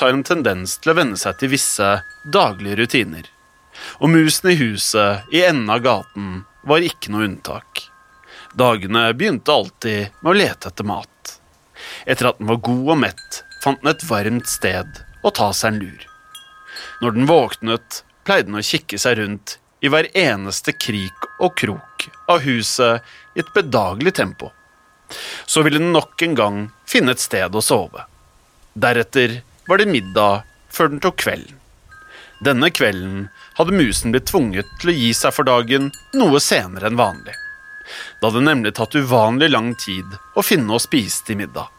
Har en tendens til å venne seg til visse daglige rutiner. Og musen i huset i enden av gaten var ikke noe unntak. Dagene begynte alltid med å lete etter mat. Etter at den var god og mett, fant den et varmt sted å ta seg en lur. Når den våknet, pleide den å kikke seg rundt i hver eneste krik og krok av huset i et bedagelig tempo. Så ville den nok en gang finne et sted å sove. Deretter var det middag før den tok kvelden. Denne kvelden hadde musen blitt tvunget til å gi seg for dagen noe senere enn vanlig. Det hadde nemlig tatt uvanlig lang tid å finne og spise til middag.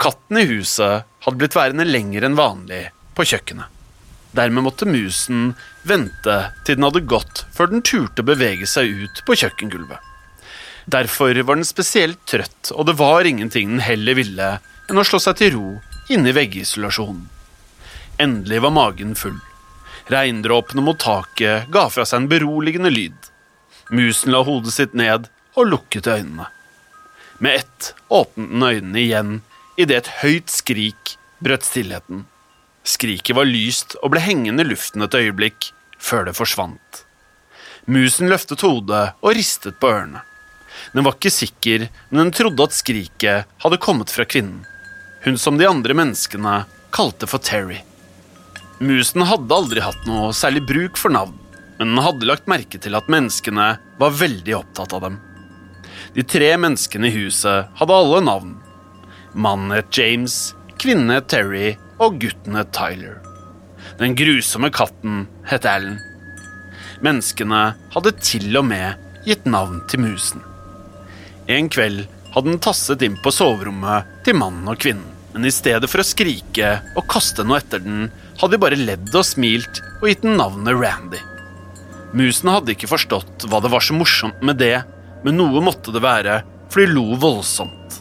Katten i huset hadde blitt værende lenger enn vanlig på kjøkkenet. Dermed måtte musen vente til den hadde gått før den turte å bevege seg ut på kjøkkengulvet. Derfor var den spesielt trøtt, og det var ingenting den heller ville enn å slå seg til ro inne i veggisolasjonen. Endelig var magen full. Regndråpene mot taket ga fra seg en beroligende lyd. Musen la hodet sitt ned og lukket øynene. Med ett åpnet den øynene igjen idet et høyt skrik brøt stillheten. Skriket var lyst og ble hengende i luften et øyeblikk, før det forsvant. Musen løftet hodet og ristet på ørene. Den var ikke sikker, men den trodde at skriket hadde kommet fra kvinnen. Hun som de andre menneskene kalte for Terry. Musen hadde aldri hatt noe særlig bruk for navn, men den hadde lagt merke til at menneskene var veldig opptatt av dem. De tre menneskene i huset hadde alle navn. Mannen het James, kvinnen het Terry og gutten het Tyler. Den grusomme katten het Alan. Menneskene hadde til og med gitt navn til musen. En kveld hadde den tasset inn på soverommet til mannen og kvinnen. Men i stedet for å skrike og kaste noe etter den, hadde de bare ledd og smilt og gitt den navnet Randy. Musene hadde ikke forstått hva det var så morsomt med det, men noe måtte det være, for de lo voldsomt.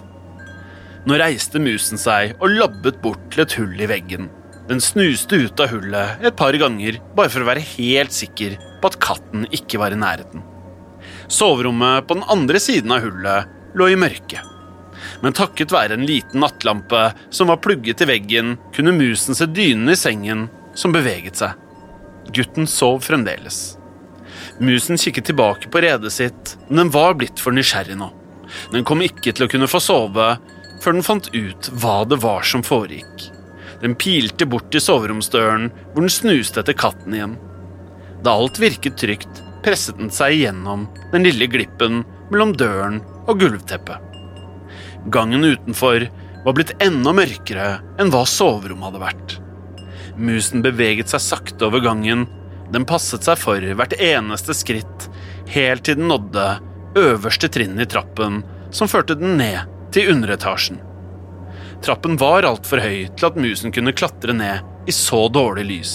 Nå reiste musen seg og labbet bort til et hull i veggen. Den snuste ut av hullet et par ganger, bare for å være helt sikker på at katten ikke var i nærheten. Soverommet på den andre siden av hullet lå i mørket. Men takket være en liten nattlampe som var plugget i veggen, kunne musen se dynen i sengen som beveget seg. Gutten sov fremdeles. Musen kikket tilbake på redet sitt, men den var blitt for nysgjerrig nå. Den kom ikke til å kunne få sove før den fant ut hva det var som foregikk. Den pilte bort til soveromsdøren, hvor den snuste etter katten igjen. Da alt virket trygt, presset den seg igjennom den lille glippen mellom døren og gulvteppet. Gangen utenfor var blitt enda mørkere enn hva soverommet hadde vært. Musen beveget seg sakte over gangen. Den passet seg for hvert eneste skritt, helt til den nådde øverste trinnet i trappen, som førte den ned til underetasjen. Trappen var altfor høy til at musen kunne klatre ned i så dårlig lys,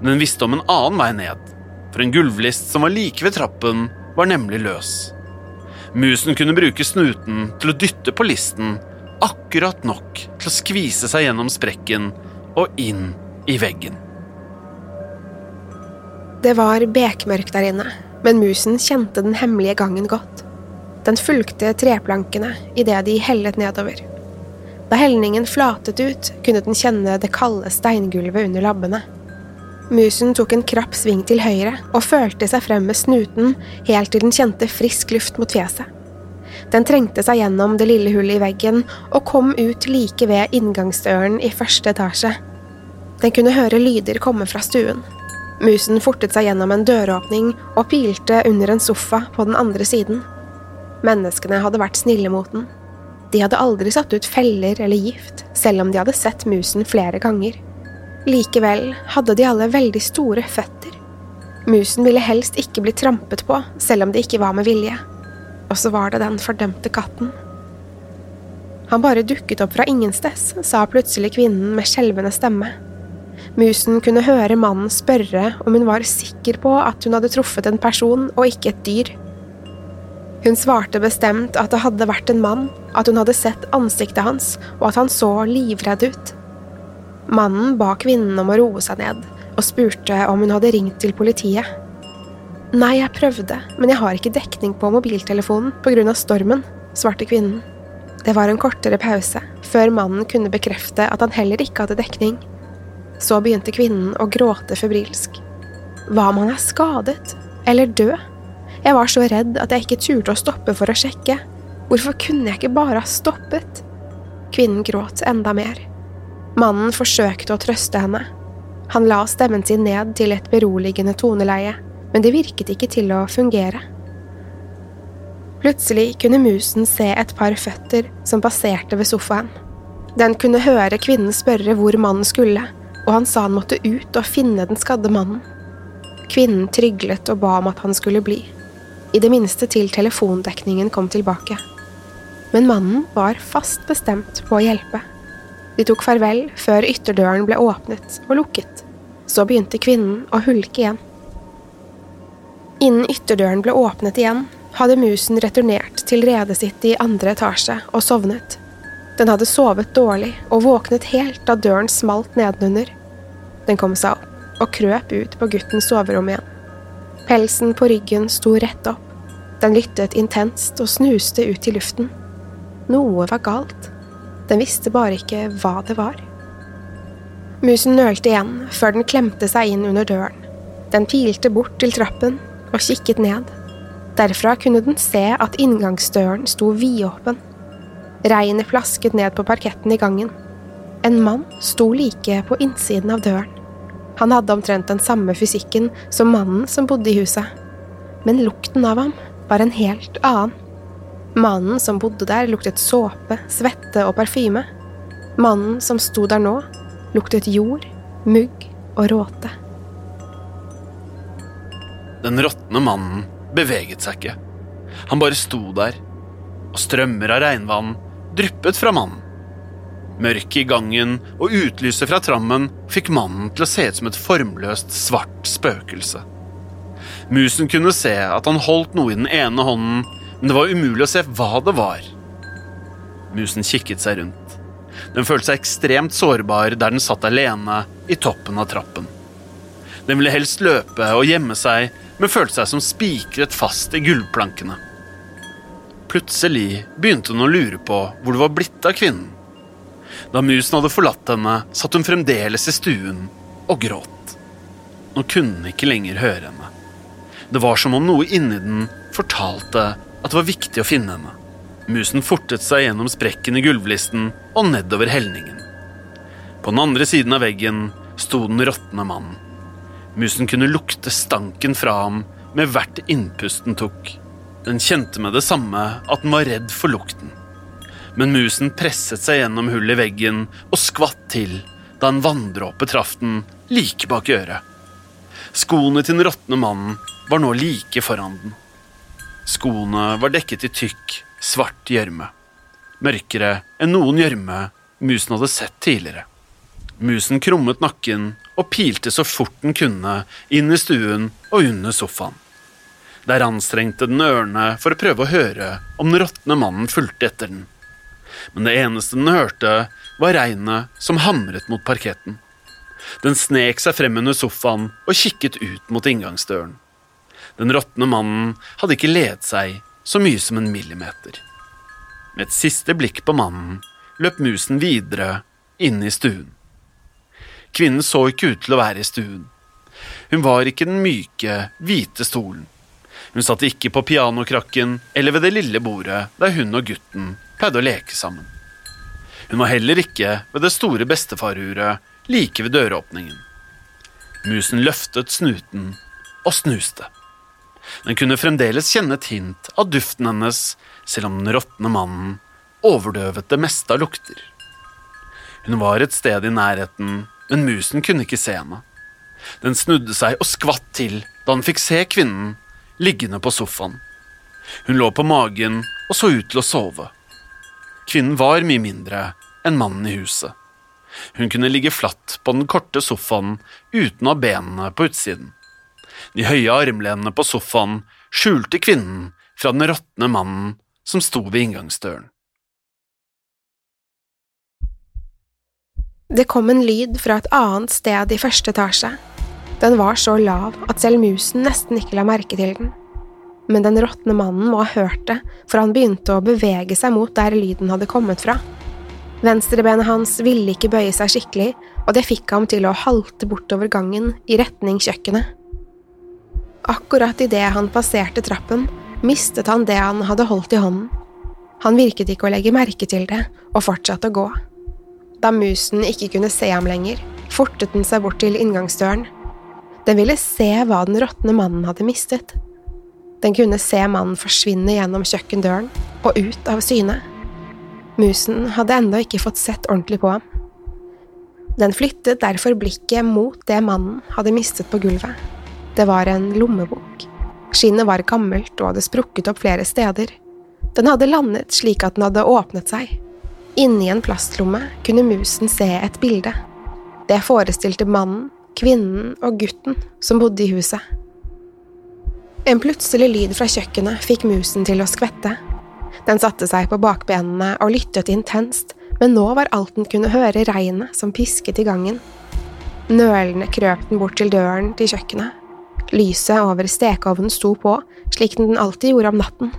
men den visste om en annen vei ned, for en gulvlist som var like ved trappen, var nemlig løs. Musen kunne bruke snuten til å dytte på listen, akkurat nok til å skvise seg gjennom sprekken og inn i veggen. Det var bekmørkt der inne, men musen kjente den hemmelige gangen godt. Den fulgte treplankene idet de hellet nedover. Da helningen flatet ut, kunne den kjenne det kalde steingulvet under labbene. Musen tok en krapp sving til høyre og følte seg frem med snuten helt til den kjente frisk luft mot fjeset. Den trengte seg gjennom det lille hullet i veggen og kom ut like ved inngangsdøren i første etasje. Den kunne høre lyder komme fra stuen. Musen fortet seg gjennom en døråpning og pilte under en sofa på den andre siden. Menneskene hadde vært snille mot den. De hadde aldri satt ut feller eller gift, selv om de hadde sett musen flere ganger. Likevel hadde de alle veldig store føtter. Musen ville helst ikke bli trampet på, selv om det ikke var med vilje. Og så var det den fordømte katten. Han bare dukket opp fra ingensteds, sa plutselig kvinnen med skjelvende stemme. Musen kunne høre mannen spørre om hun var sikker på at hun hadde truffet en person og ikke et dyr. Hun svarte bestemt at det hadde vært en mann, at hun hadde sett ansiktet hans, og at han så livredd ut. Mannen ba kvinnen om å roe seg ned, og spurte om hun hadde ringt til politiet. Nei, jeg prøvde, men jeg har ikke dekning på mobiltelefonen av stormen, svarte kvinnen. Det var en kortere pause, før mannen kunne bekrefte at han heller ikke hadde dekning. Så begynte kvinnen å gråte febrilsk. Hva om han er skadet? Eller død? Jeg var så redd at jeg ikke turte å stoppe for å sjekke. Hvorfor kunne jeg ikke bare ha stoppet? Kvinnen gråt enda mer. Mannen forsøkte å trøste henne. Han la stemmen sin ned til et beroligende toneleie, men det virket ikke til å fungere. Plutselig kunne musen se et par føtter som passerte ved sofaen. Den kunne høre kvinnen spørre hvor mannen skulle, og han sa han måtte ut og finne den skadde mannen. Kvinnen tryglet og ba om at han skulle bli i det minste til telefondekningen kom tilbake. Men mannen var fast bestemt på å hjelpe. De tok farvel før ytterdøren ble åpnet og lukket. Så begynte kvinnen å hulke igjen. Innen ytterdøren ble åpnet igjen, hadde musen returnert til redet sitt i andre etasje og sovnet. Den hadde sovet dårlig og våknet helt da døren smalt nedenunder. Den kom seg opp og krøp ut på guttens soverom igjen. Pelsen på ryggen sto rett opp. Den lyttet intenst og snuste ut i luften. Noe var galt. Den visste bare ikke hva det var. Musen nølte igjen før den klemte seg inn under døren. Den pilte bort til trappen og kikket ned. Derfra kunne den se at inngangsdøren sto vidåpen. Regnet plasket ned på parketten i gangen. En mann sto like på innsiden av døren. Han hadde omtrent den samme fysikken som mannen som bodde i huset. Men lukten av ham var en helt annen. Mannen som bodde der, luktet såpe, svette og parfyme. Mannen som sto der nå, luktet jord, mugg og råte. Den råtne mannen beveget seg ikke. Han bare sto der, og strømmer av regnvann dryppet fra mannen. Mørket i gangen og utlyset fra trammen fikk mannen til å se ut som et formløst, svart spøkelse. Musen kunne se at han holdt noe i den ene hånden, men det var umulig å se hva det var. Musen kikket seg rundt. Den følte seg ekstremt sårbar der den satt alene i toppen av trappen. Den ville helst løpe og gjemme seg, men følte seg som spikret fast i gulvplankene. Plutselig begynte hun å lure på hvor det var blitt av kvinnen. Da musen hadde forlatt henne, satt hun fremdeles i stuen og gråt. Nå kunne hun ikke lenger høre henne. Det var som om noe inni den fortalte at det var viktig å finne henne. Musen fortet seg gjennom sprekken i gulvlisten og nedover helningen. På den andre siden av veggen sto den råtne mannen. Musen kunne lukte stanken fra ham med hvert innpust den tok. Den kjente med det samme at den var redd for lukten. Men musen presset seg gjennom hullet i veggen og skvatt til da en vanndråpe traff den like bak øret. Skoene til den råtne mannen var nå like foran den. Skoene var dekket i tykk, svart gjørme. Mørkere enn noen gjørme musen hadde sett tidligere. Musen krummet nakken og pilte så fort den kunne inn i stuen og under sofaen. Der anstrengte den ørene for å prøve å høre om den råtne mannen fulgte etter den. Men det eneste den hørte, var regnet som hamret mot parketten. Den snek seg frem under sofaen og kikket ut mot inngangsdøren. Den råtne mannen hadde ikke ledet seg så mye som en millimeter. Med et siste blikk på mannen løp musen videre inn i stuen. Kvinnen så ikke ut til å være i stuen. Hun var ikke den myke, hvite stolen. Hun satt ikke på pianokrakken eller ved det lille bordet der hun og gutten pleide å leke sammen. Hun var heller ikke ved det store bestefaruret like ved døråpningen. Musen løftet snuten og snuste. Den kunne fremdeles kjenne et hint av duften hennes, selv om den råtne mannen overdøvet det meste av lukter. Hun var et sted i nærheten, men musen kunne ikke se henne. Den snudde seg og skvatt til da han fikk se kvinnen liggende på sofaen. Hun lå på magen og så ut til å sove. Kvinnen var mye mindre enn mannen i huset. Hun kunne ligge flatt på den korte sofaen uten å ha benene på utsiden. De høye armlenene på sofaen skjulte kvinnen fra den råtne mannen som sto ved inngangsdøren. Det kom en lyd fra et annet sted i første etasje. Den var så lav at selv musen nesten ikke la merke til den. Men den råtne mannen må ha hørt det, for han begynte å bevege seg mot der lyden hadde kommet fra. Venstrebenet hans ville ikke bøye seg skikkelig, og det fikk ham til å halte bortover gangen i retning kjøkkenet. Akkurat idet han passerte trappen, mistet han det han hadde holdt i hånden. Han virket ikke å legge merke til det, og fortsatte å gå. Da musen ikke kunne se ham lenger, fortet den seg bort til inngangsdøren. Den ville se hva den råtne mannen hadde mistet. Den kunne se mannen forsvinne gjennom kjøkkendøren og ut av syne. Musen hadde ennå ikke fått sett ordentlig på ham. Den flyttet derfor blikket mot det mannen hadde mistet på gulvet. Det var en lommebok. Skinnet var gammelt og hadde sprukket opp flere steder. Den hadde landet slik at den hadde åpnet seg. Inni en plastlomme kunne musen se et bilde. Det forestilte mannen, kvinnen og gutten som bodde i huset. En plutselig lyd fra kjøkkenet fikk musen til å skvette. Den satte seg på bakbenene og lyttet intenst, men nå var alt den kunne høre regnet som pisket i gangen. Nølende krøp den bort til døren til kjøkkenet. Lyset over stekeovnen sto på, slik den alltid gjorde om natten.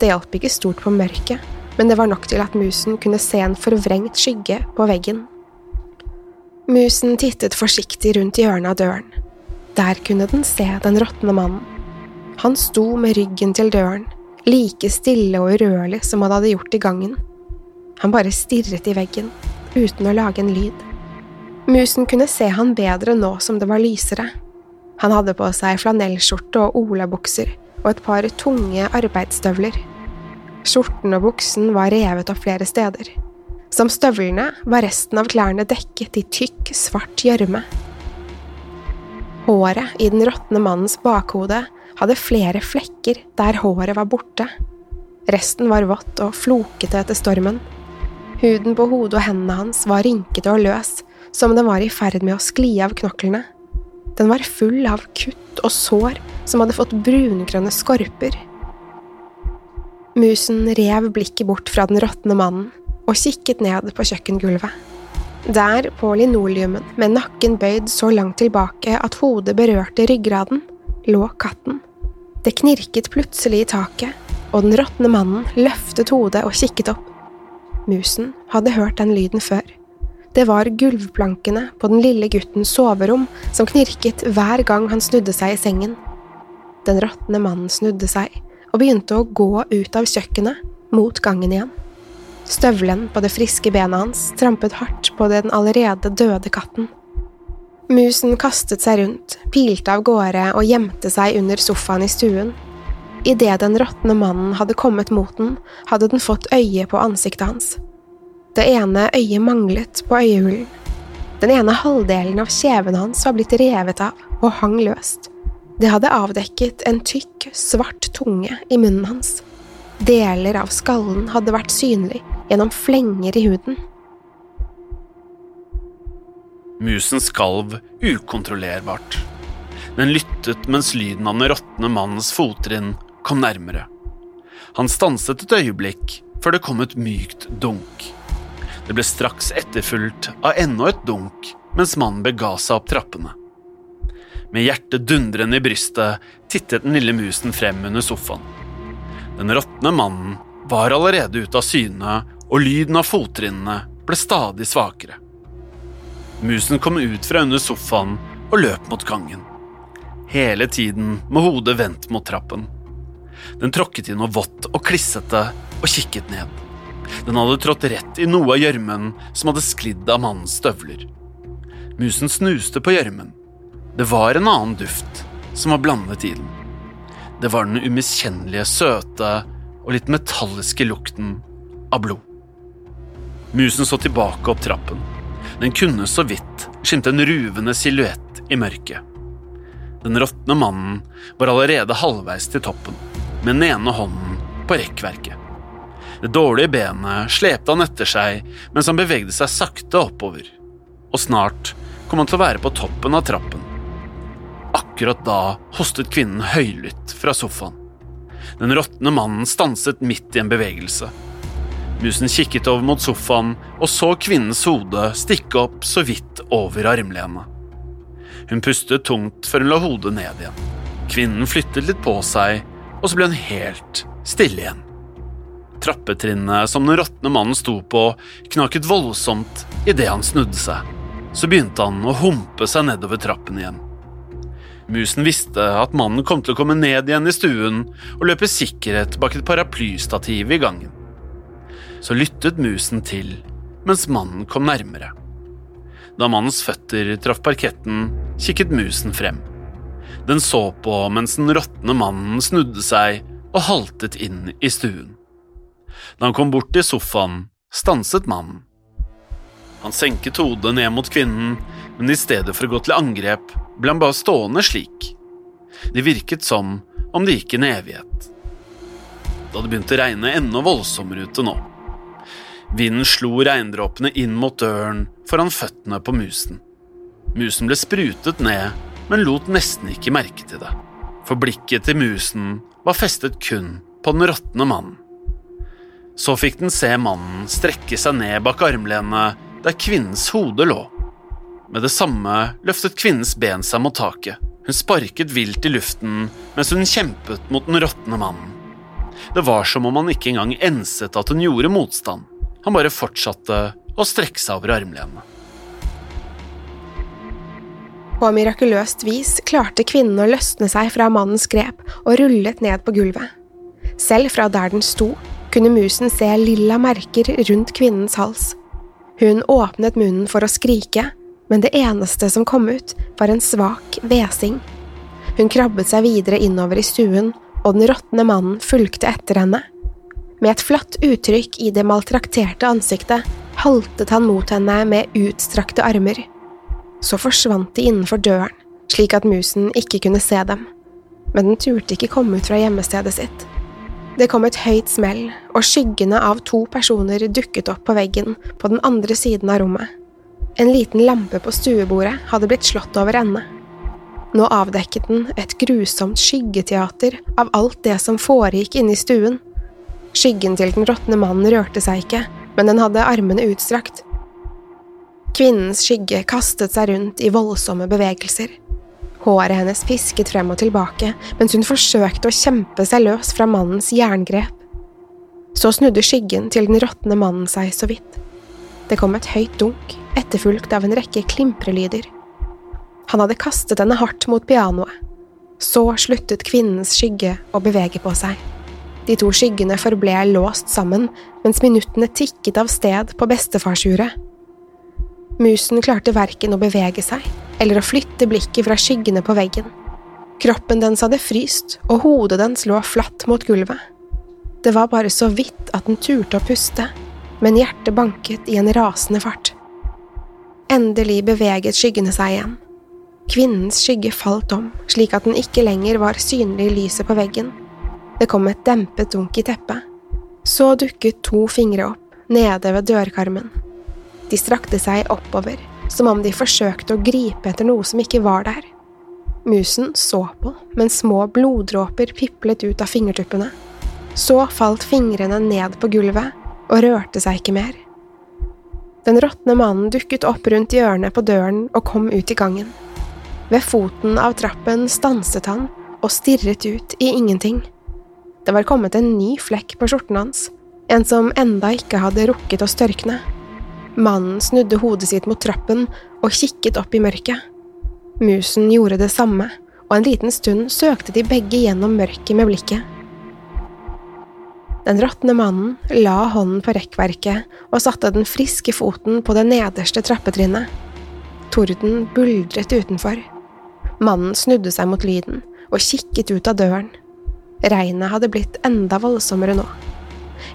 Det hjalp ikke stort på mørket, men det var nok til at musen kunne se en forvrengt skygge på veggen. Musen tittet forsiktig rundt hjørnet av døren. Der kunne den se den råtne mannen. Han sto med ryggen til døren, like stille og urørlig som han hadde gjort i gangen. Han bare stirret i veggen, uten å lage en lyd. Musen kunne se han bedre nå som det var lysere. Han hadde på seg flanellskjorte og olabukser og et par tunge arbeidsstøvler. Skjorten og buksen var revet opp flere steder. Som støvlene var resten av klærne dekket i tykk, svart gjørme. Håret i den råtne mannens bakhode hadde flere flekker der håret var borte. Resten var vått og flokete etter stormen. Huden på hodet og hendene hans var rynkete og løs, som den var i ferd med å skli av knoklene. Den var full av kutt og sår som hadde fått brungrønne skorper. Musen rev blikket bort fra den råtne mannen og kikket ned på kjøkkengulvet. Der, på linoleumen, med nakken bøyd så langt tilbake at hodet berørte ryggraden, lå katten. Det knirket plutselig i taket, og den råtne mannen løftet hodet og kikket opp. Musen hadde hørt den lyden før. Det var gulvplankene på den lille guttens soverom som knirket hver gang han snudde seg i sengen. Den råtne mannen snudde seg og begynte å gå ut av kjøkkenet, mot gangen igjen. Støvelen på det friske benet hans trampet hardt på den allerede døde katten. Musen kastet seg rundt, pilte av gårde og gjemte seg under sofaen i stuen. Idet den råtne mannen hadde kommet mot den, hadde den fått øye på ansiktet hans. Det ene øyet manglet på øyehulen. Den ene halvdelen av kjeven hans var blitt revet av og hang løst. Det hadde avdekket en tykk, svart tunge i munnen hans. Deler av skallen hadde vært synlig gjennom flenger i huden. Musen skalv ukontrollerbart. Den lyttet mens lyden av den råtne mannens fottrinn kom nærmere. Han stanset et øyeblikk før det kom et mykt dunk. Det ble straks etterfulgt av enda et dunk mens mannen bega seg opp trappene. Med hjertet dundrende i brystet tittet den lille musen frem under sofaen. Den råtne mannen var allerede ute av syne, og lyden av fottrinnene ble stadig svakere. Musen kom ut fra under sofaen og løp mot gangen. Hele tiden med hodet vendt mot trappen. Den tråkket i noe vått og klissete og kikket ned. Den hadde trådt rett i noe av gjørmen som hadde sklidd av mannens støvler. Musen snuste på gjørmen. Det var en annen duft som var blandet i den. Det var den umiskjennelige, søte og litt metalliske lukten av blod. Musen så tilbake opp trappen. Den kunne så vidt skimte en ruvende silhuett i mørket. Den råtne mannen var allerede halvveis til toppen, med den ene hånden på rekkverket. Det dårlige benet slepte han etter seg mens han bevegde seg sakte oppover, og snart kom han til å være på toppen av trappen. Akkurat da hostet kvinnen høylytt fra sofaen. Den råtne mannen stanset midt i en bevegelse. Musen kikket over mot sofaen og så kvinnens hode stikke opp så vidt over armlenet. Hun pustet tungt før hun la hodet ned igjen. Kvinnen flyttet litt på seg, og så ble hun helt stille igjen. Trappetrinnet som den råtne mannen sto på, knaket voldsomt idet han snudde seg. Så begynte han å humpe seg nedover trappen igjen. Musen visste at mannen kom til å komme ned igjen i stuen og løpe sikkerhet bak et paraplystativ i gangen så lyttet musen til mens mannen kom nærmere. Da mannens føtter traff parketten, kikket musen frem. Den så på mens den råtne mannen snudde seg og haltet inn i stuen. Da han kom bort til sofaen, stanset mannen. Han senket hodet ned mot kvinnen, men i stedet for å gå til angrep, ble han bare stående slik. Det virket som om det gikk en evighet. Da det begynte å regne enda voldsommere ute nå. Vinden slo regndråpene inn mot døren foran føttene på musen. Musen ble sprutet ned, men lot nesten ikke merke til det, for blikket til musen var festet kun på den råtne mannen. Så fikk den se mannen strekke seg ned bak armlenet der kvinnens hode lå. Med det samme løftet kvinnens ben seg mot taket. Hun sparket vilt i luften mens hun kjempet mot den råtne mannen. Det var som om han ikke engang enset at hun gjorde motstand. Han bare fortsatte å strekke seg over armlenet. På mirakuløst vis klarte kvinnen å løsne seg fra mannens grep og rullet ned på gulvet. Selv fra der den sto, kunne musen se lilla merker rundt kvinnens hals. Hun åpnet munnen for å skrike, men det eneste som kom ut, var en svak hvesing. Hun krabbet seg videre innover i stuen, og den råtne mannen fulgte etter henne. Med et flatt uttrykk i det maltrakterte ansiktet haltet han mot henne med utstrakte armer. Så forsvant de innenfor døren, slik at musen ikke kunne se dem, men den turte ikke komme ut fra gjemmestedet sitt. Det kom et høyt smell, og skyggene av to personer dukket opp på veggen på den andre siden av rommet. En liten lampe på stuebordet hadde blitt slått over ende. Nå avdekket den et grusomt skyggeteater av alt det som foregikk inne i stuen. Skyggen til den råtne mannen rørte seg ikke, men den hadde armene utstrakt. Kvinnens skygge kastet seg rundt i voldsomme bevegelser. Håret hennes pisket frem og tilbake mens hun forsøkte å kjempe seg løs fra mannens jerngrep. Så snudde skyggen til den råtne mannen seg så vidt. Det kom et høyt dunk, etterfulgt av en rekke klimprelyder. Han hadde kastet henne hardt mot pianoet. Så sluttet kvinnens skygge å bevege på seg. De to skyggene forble låst sammen mens minuttene tikket av sted på bestefarsuret. Musen klarte verken å bevege seg eller å flytte blikket fra skyggene på veggen. Kroppen dens hadde fryst, og hodet dens lå flatt mot gulvet. Det var bare så vidt at den turte å puste, men hjertet banket i en rasende fart. Endelig beveget skyggene seg igjen. Kvinnens skygge falt om, slik at den ikke lenger var synlig i lyset på veggen. Det kom et dempet dunk i teppet. Så dukket to fingre opp, nede ved dørkarmen. De strakte seg oppover, som om de forsøkte å gripe etter noe som ikke var der. Musen så på mens små bloddråper piplet ut av fingertuppene. Så falt fingrene ned på gulvet og rørte seg ikke mer. Den råtne mannen dukket opp rundt hjørnet på døren og kom ut i gangen. Ved foten av trappen stanset han og stirret ut i ingenting. Det var kommet en ny flekk på skjorten hans, en som enda ikke hadde rukket å størkne. Mannen snudde hodet sitt mot trappen og kikket opp i mørket. Musen gjorde det samme, og en liten stund søkte de begge gjennom mørket med blikket. Den råtne mannen la hånden på rekkverket og satte den friske foten på det nederste trappetrinnet. Torden buldret utenfor. Mannen snudde seg mot lyden og kikket ut av døren. Regnet hadde blitt enda voldsommere nå.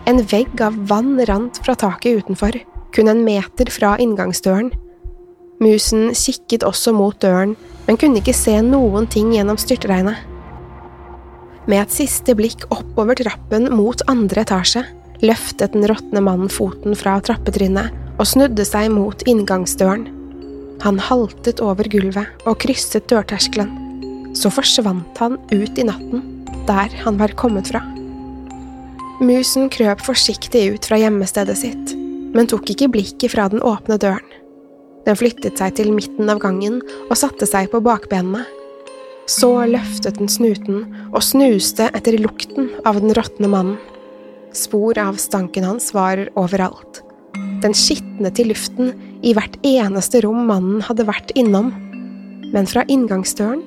En vegg av vann rant fra taket utenfor, kun en meter fra inngangsdøren. Musen kikket også mot døren, men kunne ikke se noen ting gjennom styrtregnet. Med et siste blikk oppover trappen mot andre etasje løftet den råtne mannen foten fra trappetrinnet og snudde seg mot inngangsdøren. Han haltet over gulvet og krysset dørterskelen. Så forsvant han ut i natten, der han var kommet fra. Musen krøp forsiktig ut fra gjemmestedet sitt, men tok ikke blikket fra den åpne døren. Den flyttet seg til midten av gangen og satte seg på bakbenene. Så løftet den snuten og snuste etter lukten av den råtne mannen. Spor av stanken hans var overalt. Den skitnet i luften i hvert eneste rom mannen hadde vært innom. Men fra inngangsdøren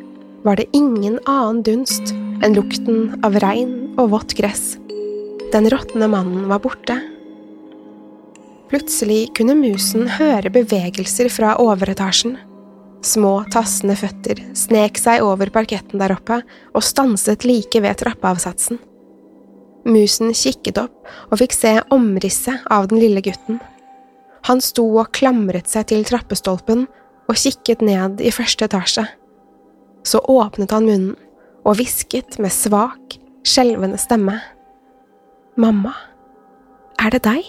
var det ingen annen dunst enn lukten av regn og vått gress. Den råtne mannen var borte. Plutselig kunne musen høre bevegelser fra overetasjen. Små, tassende føtter snek seg over parketten der oppe og stanset like ved trappeavsatsen. Musen kikket opp og fikk se omrisset av den lille gutten. Han sto og klamret seg til trappestolpen og kikket ned i første etasje. Så åpnet han munnen og hvisket med svak, skjelvende stemme. Mamma, er det deg?